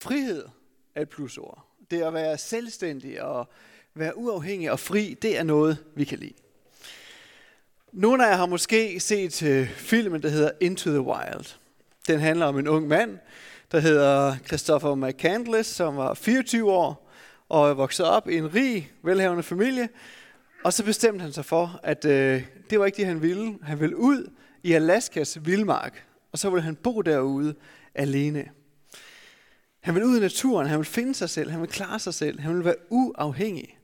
Frihed er et plusord. Det at være selvstændig og være uafhængig og fri, det er noget, vi kan lide. Nogle af jer har måske set øh, filmen, der hedder Into the Wild. Den handler om en ung mand, der hedder Christopher McCandless, som var 24 år og er vokset op i en rig, velhavende familie. Og så bestemte han sig for, at øh, det var ikke det, han ville. Han ville ud i Alaskas vildmark, og så ville han bo derude alene. Han vil ud i naturen, han vil finde sig selv, han vil klare sig selv, han vil være uafhængig.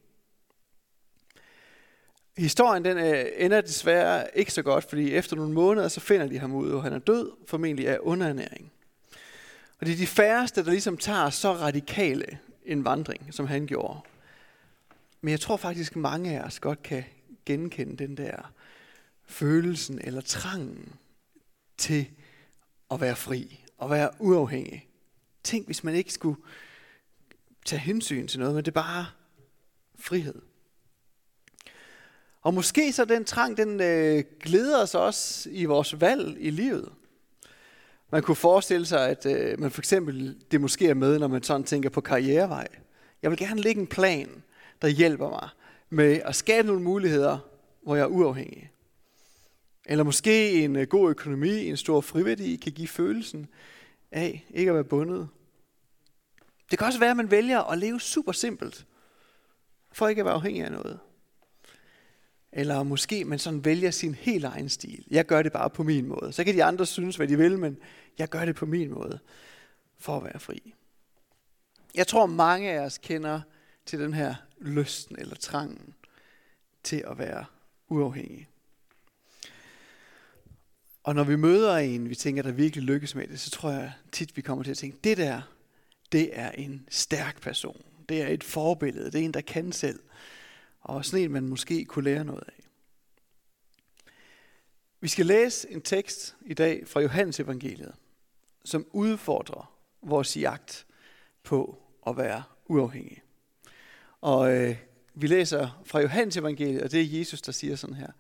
Historien den øh, ender desværre ikke så godt, fordi efter nogle måneder, så finder de ham ud, og han er død, formentlig af underernæring. Og det er de færreste, der ligesom tager så radikale en vandring, som han gjorde. Men jeg tror faktisk, mange af os godt kan genkende den der følelsen eller trangen til at være fri og være uafhængig. Tænk, hvis man ikke skulle tage hensyn til noget, men det er bare frihed. Og måske så den trang, den øh, glæder os også i vores valg i livet. Man kunne forestille sig, at øh, man for eksempel, det måske er med, når man sådan tænker på karrierevej. Jeg vil gerne lægge en plan, der hjælper mig med at skabe nogle muligheder, hvor jeg er uafhængig. Eller måske en øh, god økonomi, en stor friværdi, kan give følelsen af ikke at være bundet. Det kan også være, at man vælger at leve super simpelt, for ikke at være afhængig af noget. Eller måske man sådan vælger sin helt egen stil. Jeg gør det bare på min måde. Så kan de andre synes, hvad de vil, men jeg gør det på min måde, for at være fri. Jeg tror, mange af os kender til den her lysten eller trangen til at være uafhængig. Og når vi møder en, vi tænker, der virkelig lykkes med det, så tror jeg tit, vi kommer til at tænke, det der, det er en stærk person. Det er et forbillede. Det er en, der kan selv. Og sådan en, man måske kunne lære noget af. Vi skal læse en tekst i dag fra Johannes evangeliet, som udfordrer vores jagt på at være uafhængig. Og øh, vi læser fra Johannes evangeliet, og det er Jesus, der siger sådan her.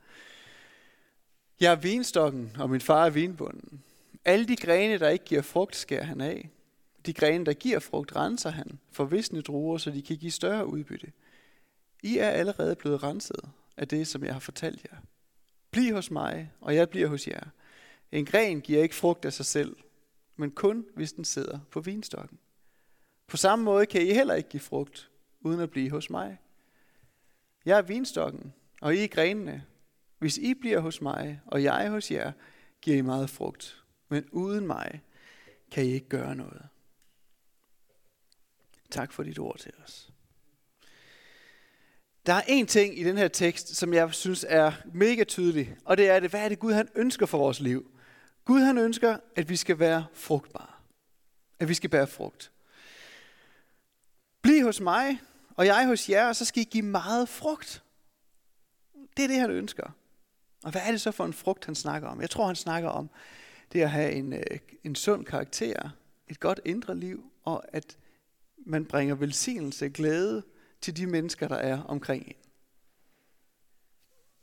Jeg er vinstokken, og min far er vinbunden. Alle de grene, der ikke giver frugt, skærer han af. De grene, der giver frugt, renser han for visne druer, så de kan give større udbytte. I er allerede blevet renset af det, som jeg har fortalt jer. Bliv hos mig, og jeg bliver hos jer. En gren giver ikke frugt af sig selv, men kun hvis den sidder på vinstokken. På samme måde kan I heller ikke give frugt, uden at blive hos mig. Jeg er vinstokken, og I er grenene. Hvis I bliver hos mig, og jeg hos jer, giver I meget frugt. Men uden mig kan I ikke gøre noget. Tak for dit ord til os. Der er en ting i den her tekst, som jeg synes er mega tydelig, og det er det, hvad er det Gud han ønsker for vores liv? Gud han ønsker, at vi skal være frugtbare. At vi skal bære frugt. Bliv hos mig, og jeg hos jer, og så skal I give meget frugt. Det er det, han ønsker. Og hvad er det så for en frugt, han snakker om? Jeg tror, han snakker om det at have en, øh, en sund karakter, et godt indre liv, og at man bringer velsignelse, glæde til de mennesker, der er omkring en.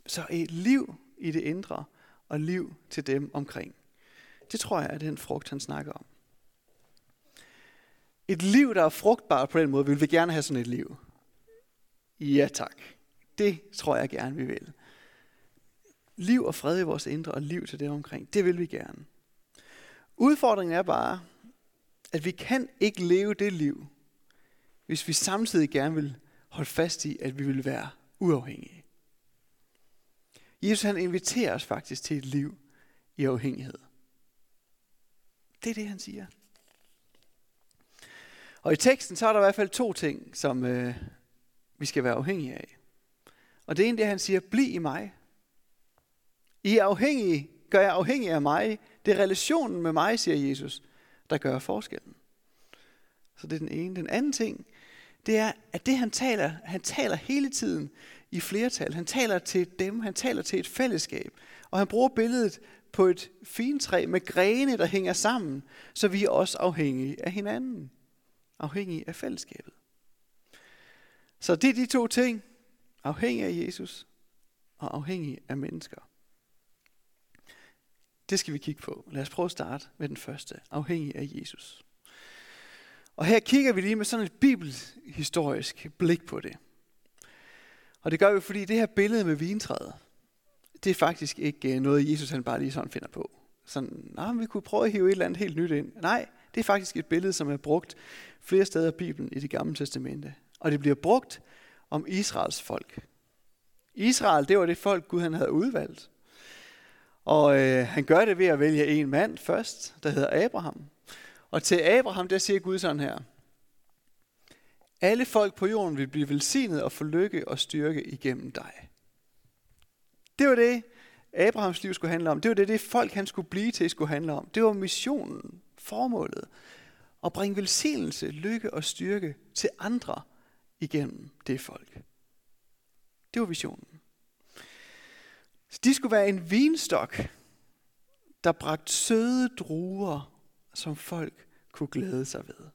Så et liv i det indre, og liv til dem omkring. Det tror jeg er den frugt, han snakker om. Et liv, der er frugtbart på den måde, vil vi gerne have sådan et liv. Ja tak. Det tror jeg gerne, vi vil. Liv og fred i vores indre, og liv til dem omkring. Det vil vi gerne. Udfordringen er bare, at vi kan ikke leve det liv, hvis vi samtidig gerne vil holde fast i, at vi vil være uafhængige. Jesus han inviterer os faktisk til et liv i afhængighed. Det er det, han siger. Og i teksten så er der i hvert fald to ting, som øh, vi skal være afhængige af. Og det ene det, han siger, bliv i mig. I er afhængige, gør jeg afhængig af mig. Det er relationen med mig, siger Jesus, der gør forskellen. Så det er den ene. Den anden ting, det er, at det han taler, han taler hele tiden i flertal. Han taler til dem, han taler til et fællesskab. Og han bruger billedet på et fintræ med grene, der hænger sammen, så vi er også afhængige af hinanden. Afhængige af fællesskabet. Så det er de to ting. Afhængig af Jesus og afhængig af mennesker. Det skal vi kigge på. Lad os prøve at starte med den første. Afhængig af Jesus. Og her kigger vi lige med sådan et bibelhistorisk blik på det. Og det gør vi, fordi det her billede med vintræet, det er faktisk ikke øh, noget, Jesus han bare lige sådan finder på. Sådan, nej, vi kunne prøve at hive et eller andet helt nyt ind. Nej, det er faktisk et billede, som er brugt flere steder i Bibelen i det gamle testamente. Og det bliver brugt om Israels folk. Israel, det var det folk, Gud han havde udvalgt. Og øh, han gør det ved at vælge en mand først, der hedder Abraham. Og til Abraham, der siger Gud sådan her. Alle folk på jorden vil blive velsignet og få lykke og styrke igennem dig. Det var det, Abrahams liv skulle handle om. Det var det, det folk han skulle blive til skulle handle om. Det var missionen, formålet. At bringe velsignelse, lykke og styrke til andre igennem det folk. Det var visionen. Så de skulle være en vinstok, der bragte søde druer, som folk kunne glæde sig ved.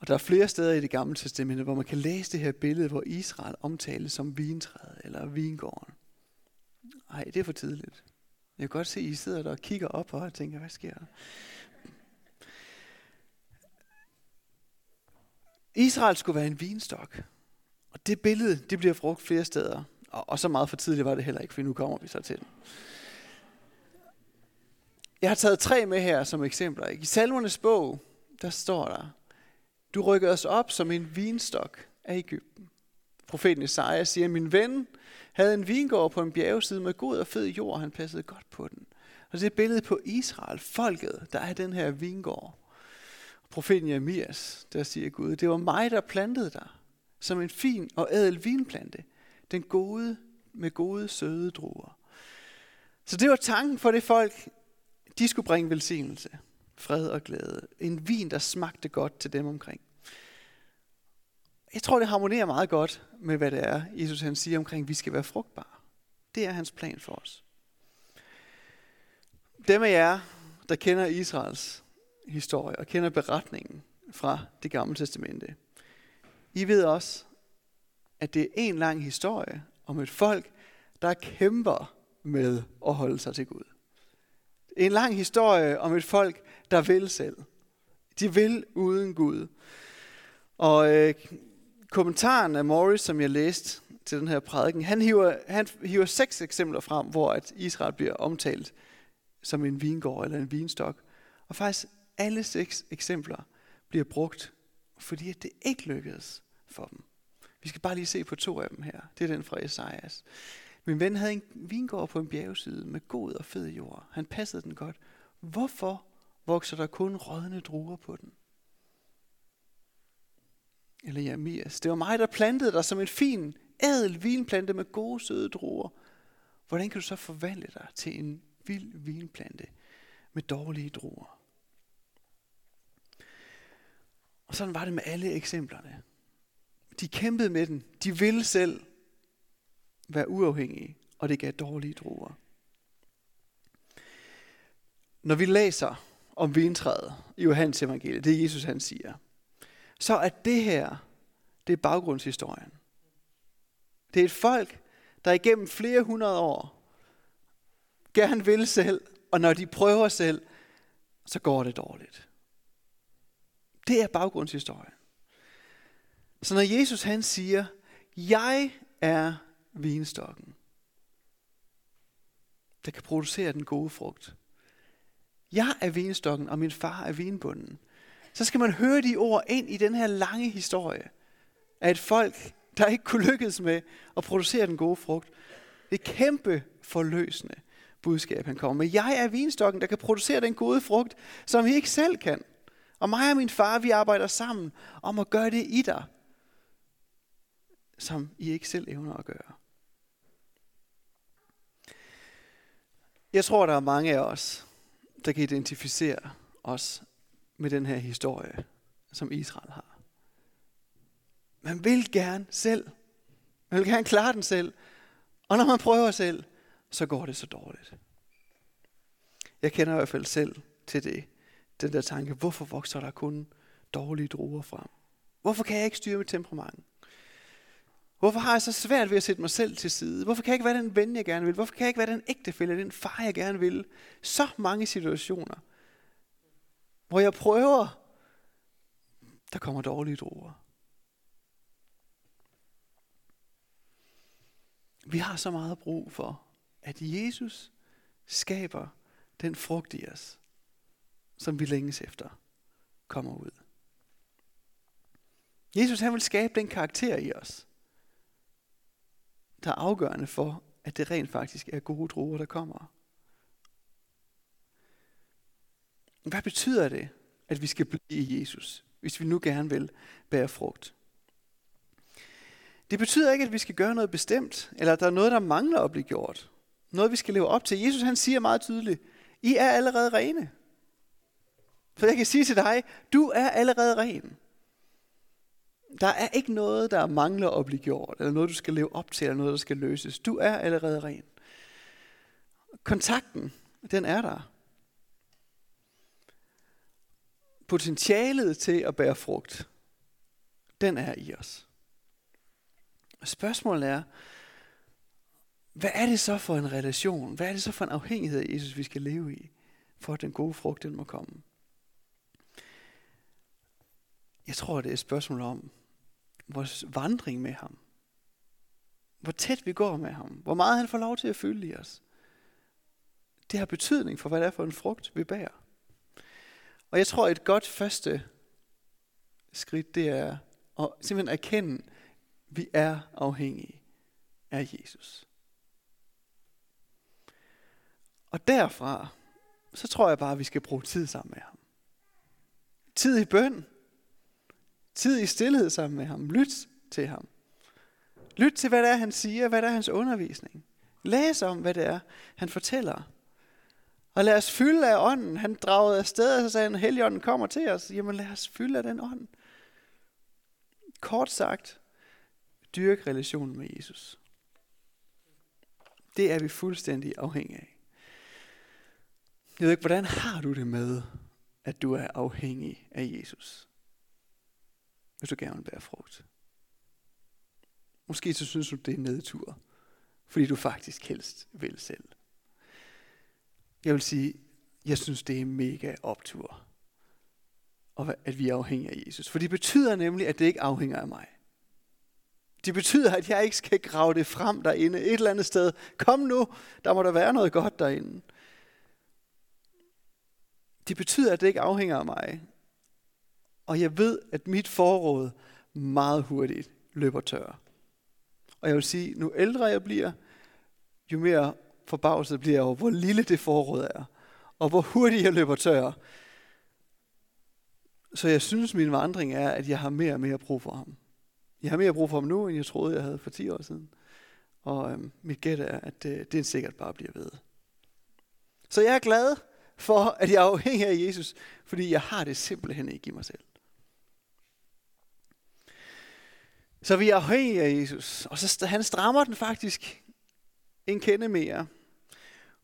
Og der er flere steder i det gamle testamente, hvor man kan læse det her billede, hvor Israel omtales som vintræet eller vingården. Nej, det er for tidligt. Jeg kan godt se, at I sidder der og kigger op og tænker, hvad sker der? Israel skulle være en vinstok. Og det billede, det bliver brugt flere steder. Og, og så meget for tidligt var det heller ikke, for nu kommer vi så til den. Jeg har taget tre med her som eksempler. I Salmernes bog, der står der, du rykkede os op som en vinstok af Ægypten. Profeten Isaiah siger, min ven havde en vingård på en bjergside med god og fed jord, og han passede godt på den. Og det er et billede på Israel, folket, der er den her vingård. Profeten Jeremias, der siger Gud, det var mig, der plantede dig, som en fin og ædel vinplante, den gode med gode søde druer. Så det var tanken for det folk, de skulle bringe velsignelse, fred og glæde. En vin, der smagte godt til dem omkring. Jeg tror, det harmonerer meget godt med, hvad det er, Jesus han siger omkring, at vi skal være frugtbare. Det er hans plan for os. Dem af jer, der kender Israels historie og kender beretningen fra det gamle testamente, I ved også, at det er en lang historie om et folk, der kæmper med at holde sig til Gud. En lang historie om et folk, der vil selv. De vil uden Gud. Og øh, kommentaren af Morris, som jeg læste til den her prædiken, han hiver, han hiver seks eksempler frem, hvor at Israel bliver omtalt som en vingård eller en vinstok. Og faktisk alle seks eksempler bliver brugt, fordi at det ikke lykkedes for dem. Vi skal bare lige se på to af dem her. Det er den fra Esajas. Min ven havde en vingård på en bjergside med god og fed jord. Han passede den godt. Hvorfor vokser der kun rådne druer på den? Eller Jeremias. Det var mig, der plantede dig som en fin, ædel vinplante med gode, søde druer. Hvordan kan du så forvandle dig til en vild vinplante med dårlige druer? Og sådan var det med alle eksemplerne. De kæmpede med den. De ville selv være uafhængige, og det gav dårlige druer. Når vi læser om vintræet i Johannes evangeliet, det Jesus han siger, så er det her, det er baggrundshistorien. Det er et folk, der igennem flere hundrede år gerne vil selv, og når de prøver selv, så går det dårligt. Det er baggrundshistorien. Så når Jesus han siger, jeg er vinstokken, der kan producere den gode frugt. Jeg er vinstokken, og min far er vinbunden. Så skal man høre de ord ind i den her lange historie af et folk, der ikke kunne lykkes med at producere den gode frugt. Det er kæmpe forløsende budskab, han kommer med. Jeg er vinstokken, der kan producere den gode frugt, som vi ikke selv kan. Og mig og min far, vi arbejder sammen om at gøre det i dig, som I ikke selv evner at gøre. Jeg tror, der er mange af os, der kan identificere os med den her historie, som Israel har. Man vil gerne selv. Man vil gerne klare den selv. Og når man prøver selv, så går det så dårligt. Jeg kender i hvert fald selv til det. Den der tanke, hvorfor vokser der kun dårlige druer frem? Hvorfor kan jeg ikke styre mit temperament? Hvorfor har jeg så svært ved at sætte mig selv til side? Hvorfor kan jeg ikke være den ven, jeg gerne vil? Hvorfor kan jeg ikke være den ægtefælle, den far, jeg gerne vil? Så mange situationer, hvor jeg prøver, der kommer dårlige droger. Vi har så meget brug for, at Jesus skaber den frugt i os, som vi længes efter kommer ud. Jesus han vil skabe den karakter i os, der er afgørende for, at det rent faktisk er gode druer, der kommer. Hvad betyder det, at vi skal blive i Jesus, hvis vi nu gerne vil bære frugt? Det betyder ikke, at vi skal gøre noget bestemt, eller at der er noget, der mangler at blive gjort. Noget, vi skal leve op til. Jesus han siger meget tydeligt, I er allerede rene. For jeg kan sige til dig, du er allerede ren. Der er ikke noget, der mangler at blive gjort, eller noget, du skal leve op til, eller noget, der skal løses. Du er allerede ren. Kontakten, den er der. Potentialet til at bære frugt, den er i os. Spørgsmålet er, hvad er det så for en relation? Hvad er det så for en afhængighed Jesus, vi skal leve i, for at den gode frugt den må komme? Jeg tror, det er et spørgsmål om vores vandring med ham. Hvor tæt vi går med ham. Hvor meget han får lov til at fylde i os. Det har betydning for, hvad det er for en frugt, vi bærer. Og jeg tror, et godt første skridt, det er at simpelthen erkende, at vi er afhængige af Jesus. Og derfra, så tror jeg bare, at vi skal bruge tid sammen med ham. Tid i bøn. Tid i stillhed sammen med ham. Lyt til ham. Lyt til, hvad det er, han siger, hvad det er, hans undervisning. Læs om, hvad det er, han fortæller. Og lad os fylde af ånden. Han dragede afsted, og så sagde han, Helligånden kommer til os. Jamen lad os fylde af den ånd. Kort sagt, dyrk relationen med Jesus. Det er vi fuldstændig afhængige af. Jeg ved ikke, hvordan har du det med, at du er afhængig af Jesus? Hvis du gerne vil bære frugt. Måske så synes du, det er nedtur, fordi du faktisk helst vil selv. Jeg vil sige, jeg synes, det er mega optur, og at vi er afhængige af Jesus. For det betyder nemlig, at det ikke afhænger af mig. Det betyder, at jeg ikke skal grave det frem derinde et eller andet sted. Kom nu, der må der være noget godt derinde. Det betyder, at det ikke afhænger af mig. Og jeg ved, at mit forråd meget hurtigt løber tør. Og jeg vil sige, nu ældre jeg bliver, jo mere forbavset bliver jeg over, hvor lille det forråd er. Og hvor hurtigt jeg løber tør. Så jeg synes, min vandring er, at jeg har mere og mere brug for ham. Jeg har mere brug for ham nu, end jeg troede, jeg havde for 10 år siden. Og øhm, mit gæt er, at øh, det sikkert bare bliver ved. Så jeg er glad for, at jeg er afhængig af Jesus, fordi jeg har det simpelthen ikke i mig selv. Så vi er afhængige af Jesus, og så han strammer den faktisk en kende mere.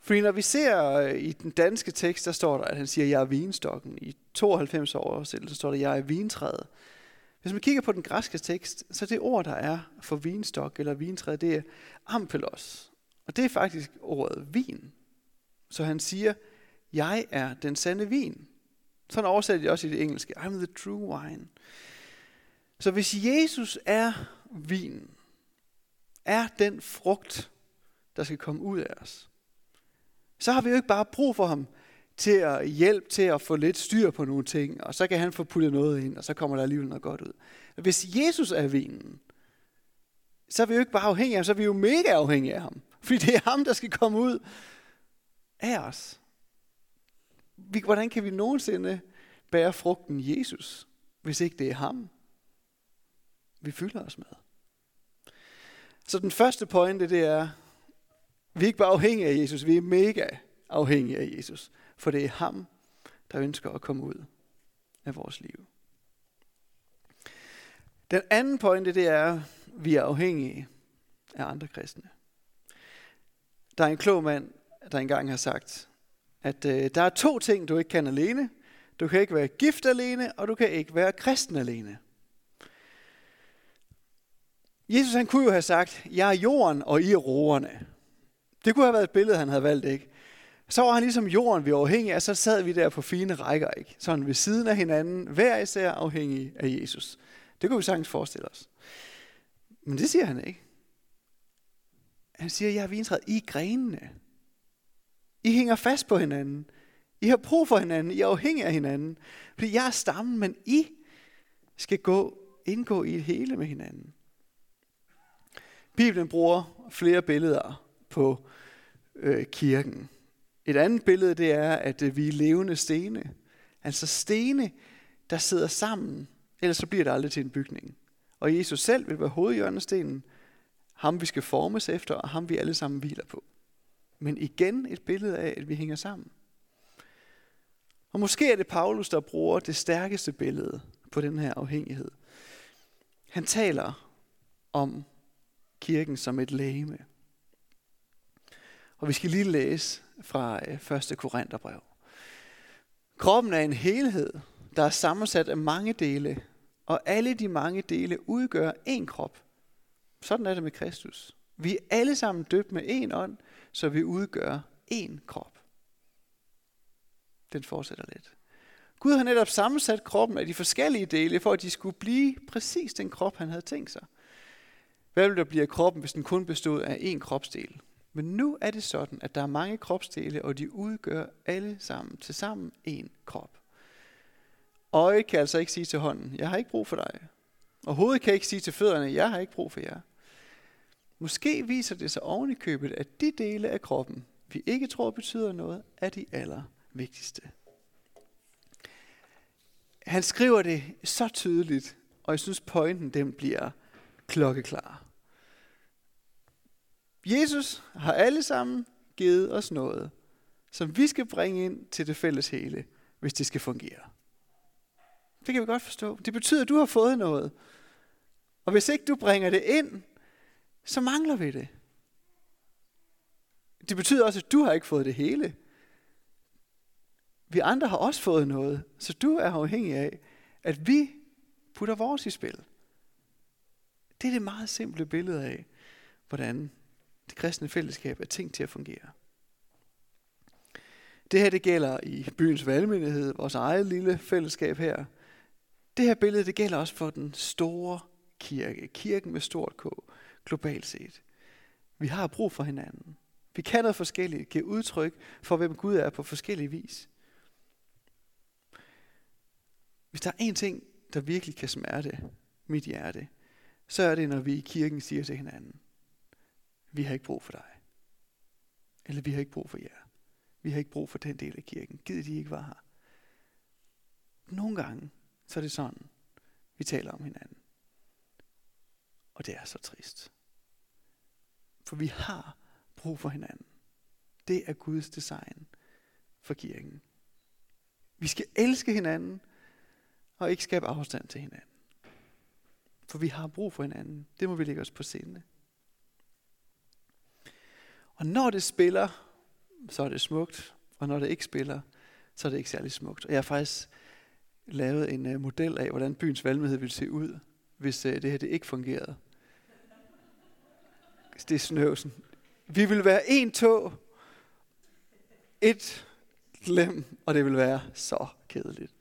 Fordi når vi ser øh, i den danske tekst, der står der, at han siger, jeg er vinstokken. I 92 år så står der, jeg er vintræet. Hvis man kigger på den græske tekst, så det ord, der er for vinstok eller vintræ, det er ampelos. Og det er faktisk ordet vin. Så han siger, jeg er den sande vin. Sådan oversætter de også i det engelske. I'm the true wine. Så hvis Jesus er vinen, er den frugt, der skal komme ud af os, så har vi jo ikke bare brug for ham til at hjælpe til at få lidt styr på nogle ting, og så kan han få puttet noget ind, og så kommer der alligevel noget godt ud. Hvis Jesus er vinen, så er vi jo ikke bare afhængige af ham, så er vi jo mega afhængige af ham. Fordi det er ham, der skal komme ud af os. Hvordan kan vi nogensinde bære frugten Jesus, hvis ikke det er ham, vi fylder os med? Så den første pointe, det er, vi er ikke bare afhængige af Jesus, vi er mega afhængige af Jesus. For det er ham, der ønsker at komme ud af vores liv. Den anden pointe, det er, at vi er afhængige af andre kristne. Der er en klog mand, der engang har sagt, at øh, der er to ting, du ikke kan alene. Du kan ikke være gift alene, og du kan ikke være kristen alene. Jesus han kunne jo have sagt, jeg er jorden, og I er roerne. Det kunne have været et billede, han havde valgt, ikke? Så var han ligesom jorden, vi er afhængige af, så sad vi der på fine rækker, ikke? Sådan ved siden af hinanden, hver især afhængige af Jesus. Det kunne vi sagtens forestille os. Men det siger han ikke. Han siger, jeg er vintræet i grenene. I hænger fast på hinanden. I har brug for hinanden. I er afhængige af hinanden. Fordi jeg er stammen, men I skal gå, indgå i et hele med hinanden. Bibelen bruger flere billeder på øh, kirken. Et andet billede det er, at øh, vi er levende stene. Altså stene, der sidder sammen. Ellers så bliver det aldrig til en bygning. Og Jesus selv vil være hovedhjørnestenen. Ham vi skal formes efter, og ham vi alle sammen hviler på. Men igen et billede af, at vi hænger sammen. Og måske er det Paulus, der bruger det stærkeste billede på den her afhængighed. Han taler om kirken som et lægeme. Og vi skal lige læse fra øh, 1. Korintherbrev. Kroppen er en helhed, der er sammensat af mange dele, og alle de mange dele udgør én krop. Sådan er det med Kristus. Vi er alle sammen døbt med én ånd, så vi udgør én krop. Den fortsætter lidt. Gud har netop sammensat kroppen af de forskellige dele, for at de skulle blive præcis den krop, han havde tænkt sig. Hvad ville der blive af kroppen, hvis den kun bestod af én kropsdel? Men nu er det sådan, at der er mange kropsdele, og de udgør alle sammen til sammen én krop. Øjet kan altså ikke sige til hånden, jeg har ikke brug for dig. Og hovedet kan ikke sige til fødderne, jeg har ikke brug for jer. Måske viser det sig oven i købet, at de dele af kroppen, vi ikke tror betyder noget, er de allervigtigste. Han skriver det så tydeligt, og jeg synes pointen den bliver klokkeklar. Jesus har alle sammen givet os noget, som vi skal bringe ind til det fælles hele, hvis det skal fungere. Det kan vi godt forstå. Det betyder, at du har fået noget. Og hvis ikke du bringer det ind, så mangler vi det. Det betyder også, at du har ikke fået det hele. Vi andre har også fået noget, så du er afhængig af, at vi putter vores i spil. Det er det meget simple billede af, hvordan det kristne fællesskab er tænkt til at fungere. Det her det gælder i byens valgmyndighed, vores eget lille fællesskab her. Det her billede det gælder også for den store kirke, kirken med stort K, globalt set. Vi har brug for hinanden. Vi kan noget forskelligt, give udtryk for, hvem Gud er på forskellige vis. Hvis der er én ting, der virkelig kan smerte mit hjerte, så er det, når vi i kirken siger til hinanden, vi har ikke brug for dig. Eller vi har ikke brug for jer. Vi har ikke brug for den del af kirken. Gid de ikke var her? Nogle gange, så er det sådan, vi taler om hinanden. Og det er så trist. For vi har brug for hinanden. Det er Guds design for kirken. Vi skal elske hinanden, og ikke skabe afstand til hinanden. For vi har brug for hinanden. Det må vi lægge os på sinde. Og når det spiller, så er det smukt. Og når det ikke spiller, så er det ikke særlig smukt. Og jeg har faktisk lavet en uh, model af, hvordan byens valgmedhed ville se ud, hvis uh, det her det ikke fungerede. Det er snøvsen. Vi vil være en tog, et lem, og det vil være så kedeligt.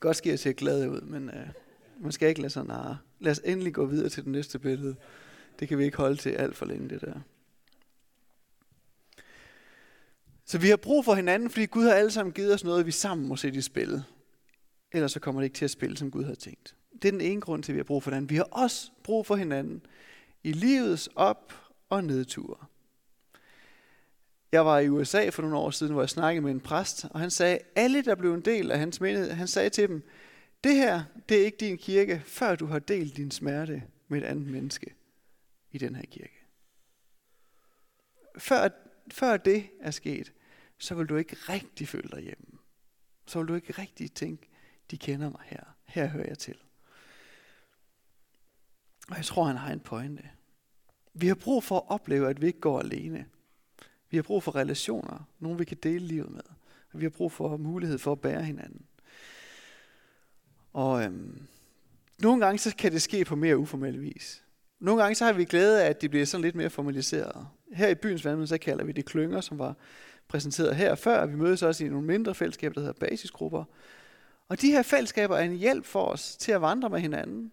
Godt sker at se glad ud, men uh, man skal ikke lade sig narre. Lad os endelig gå videre til det næste billede. Det kan vi ikke holde til alt for længe, det der. Så vi har brug for hinanden, fordi Gud har alle sammen givet os noget, vi sammen må sætte i spil. Ellers så kommer det ikke til at spille, som Gud har tænkt. Det er den ene grund til, at vi har brug for hinanden. Vi har også brug for hinanden i livets op- og nedture. Jeg var i USA for nogle år siden, hvor jeg snakkede med en præst, og han sagde, alle der blev en del af hans menighed, han sagde til dem, det her, det er ikke din kirke, før du har delt din smerte med et andet menneske i den her kirke. Før, før det er sket, så vil du ikke rigtig føle dig hjemme. Så vil du ikke rigtig tænke, de kender mig her. Her hører jeg til. Og jeg tror, han har en pointe. Vi har brug for at opleve, at vi ikke går alene. Vi har brug for relationer, nogen vi kan dele livet med. Og vi har brug for mulighed for at bære hinanden. Og øhm, nogle gange så kan det ske på mere uformel vis. Nogle gange så har vi glæde af, at de bliver sådan lidt mere formaliseret. Her i byens vandmøde, så kalder vi det klynger, som var præsenteret her før. Vi mødes også i nogle mindre fællesskaber, der hedder basisgrupper. Og de her fællesskaber er en hjælp for os til at vandre med hinanden,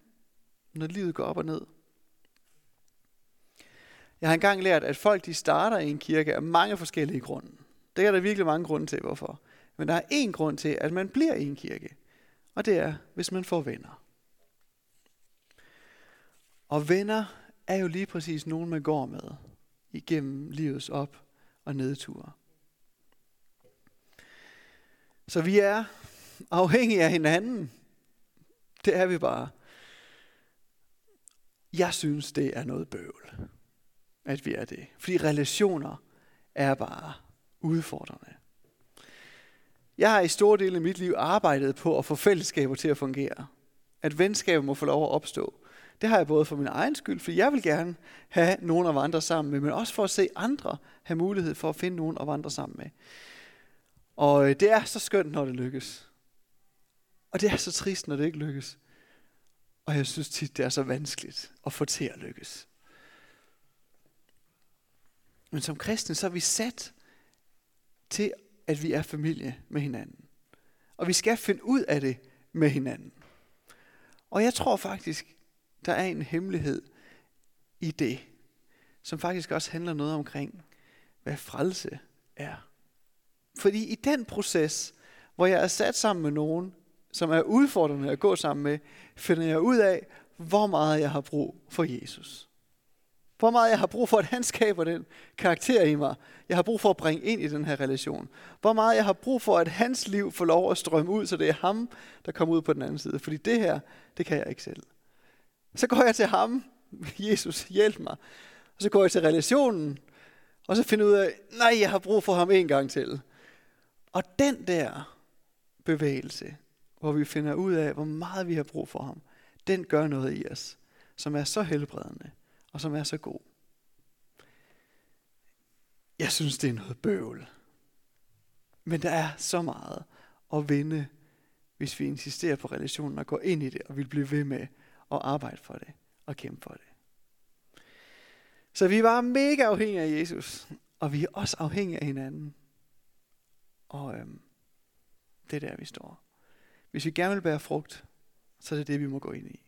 når livet går op og ned. Jeg har engang lært, at folk de starter i en kirke af mange forskellige grunde. Det er der virkelig mange grunde til, hvorfor. Men der er én grund til, at man bliver i en kirke. Og det er, hvis man får venner. Og venner er jo lige præcis nogen, man går med igennem livets op- og nedture. Så vi er afhængige af hinanden. Det er vi bare. Jeg synes, det er noget bøvl, at vi er det. Fordi relationer er bare udfordrende. Jeg har i store dele af mit liv arbejdet på at få fællesskaber til at fungere. At venskaber må få lov at opstå. Det har jeg både for min egen skyld, for jeg vil gerne have nogen at vandre sammen med, men også for at se andre have mulighed for at finde nogen at vandre sammen med. Og øh, det er så skønt, når det lykkes. Og det er så trist, når det ikke lykkes. Og jeg synes tit, det er så vanskeligt at få til at lykkes. Men som kristne, så er vi sat til, at vi er familie med hinanden. Og vi skal finde ud af det med hinanden. Og jeg tror faktisk, der er en hemmelighed i det, som faktisk også handler noget omkring, hvad frelse er. Fordi i den proces, hvor jeg er sat sammen med nogen, som er udfordrende at gå sammen med, finder jeg ud af, hvor meget jeg har brug for Jesus. Hvor meget jeg har brug for, at han skaber den karakter i mig. Jeg har brug for at bringe ind i den her relation. Hvor meget jeg har brug for, at hans liv får lov at strømme ud, så det er ham, der kommer ud på den anden side. Fordi det her, det kan jeg ikke selv. Så går jeg til ham. Jesus, hjælp mig. Og så går jeg til relationen. Og så finder jeg ud af, nej, jeg har brug for ham en gang til. Og den der bevægelse, hvor vi finder ud af, hvor meget vi har brug for ham, den gør noget i os, som er så helbredende og som er så god. Jeg synes, det er noget bøvl. Men der er så meget at vinde, hvis vi insisterer på relationen og går ind i det, og vil blive ved med at arbejde for det og kæmpe for det. Så vi var mega afhængige af Jesus, og vi er også afhængige af hinanden. Og øhm, det er der, vi står. Hvis vi gerne vil bære frugt, så er det det, vi må gå ind i.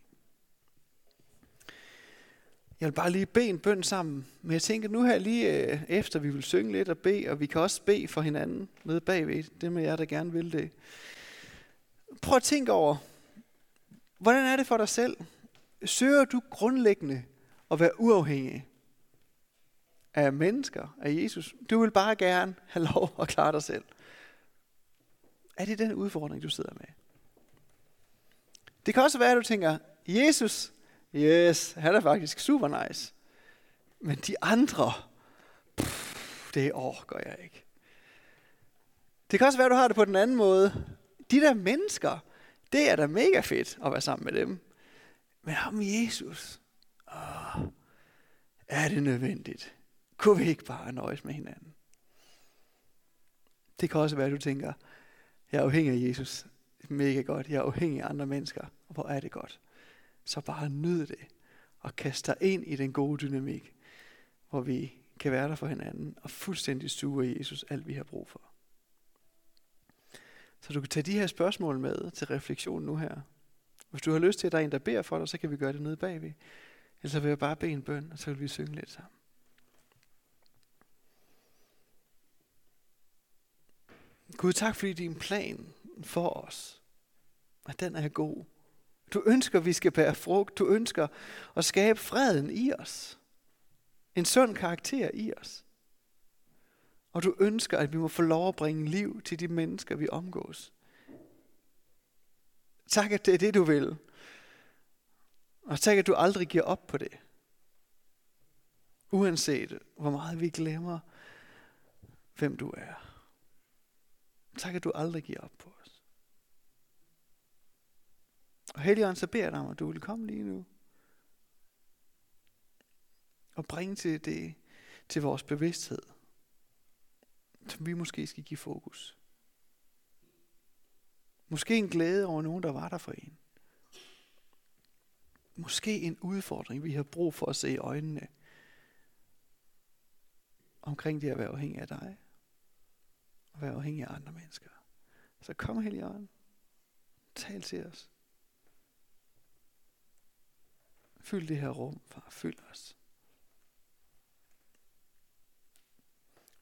Jeg vil bare lige bede en bøn sammen. Men jeg tænker nu her lige øh, efter, vi vil synge lidt og bede, og vi kan også bede for hinanden med bagved. Det med jer, der gerne vil det. Prøv at tænke over, hvordan er det for dig selv? Søger du grundlæggende at være uafhængig af mennesker, af Jesus? Du vil bare gerne have lov at klare dig selv. Er det den udfordring, du sidder med? Det kan også være, at du tænker, Jesus, yes, han er faktisk super nice. Men de andre, pff, det overgår jeg ikke. Det kan også være, at du har det på den anden måde. De der mennesker, det er da mega fedt at være sammen med dem. Men ham Jesus, åh, er det nødvendigt? Kunne vi ikke bare nøjes med hinanden? Det kan også være, at du tænker, jeg er afhængig af Jesus. Mega godt. Jeg er afhængig af andre mennesker. Og hvor er det godt. Så bare nyd det. Og kast dig ind i den gode dynamik. Hvor vi kan være der for hinanden. Og fuldstændig suge af Jesus alt vi har brug for. Så du kan tage de her spørgsmål med til refleksion nu her. Hvis du har lyst til, at der er en, der beder for dig, så kan vi gøre det nede bagved. Ellers vil jeg bare bede en bøn, og så vil vi synge lidt sammen. Gud, tak fordi din plan for os, at den er god. Du ønsker, at vi skal bære frugt. Du ønsker at skabe freden i os. En sund karakter i os. Og du ønsker, at vi må få lov at bringe liv til de mennesker, vi omgås. Tak, at det er det, du vil. Og tak, at du aldrig giver op på det. Uanset hvor meget vi glemmer, hvem du er. Tak, at du aldrig giver op på os. Og Helligånd, så beder jeg dig om, at du vil komme lige nu. Og bringe til det, til vores bevidsthed, som vi måske skal give fokus. Måske en glæde over nogen, der var der for en. Måske en udfordring, vi har brug for at se i øjnene omkring det at være afhængig af dig og være afhængig af andre mennesker. Så kom, Helligånd. Tal til os. Fyld det her rum, far. Fyld os.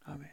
Amen.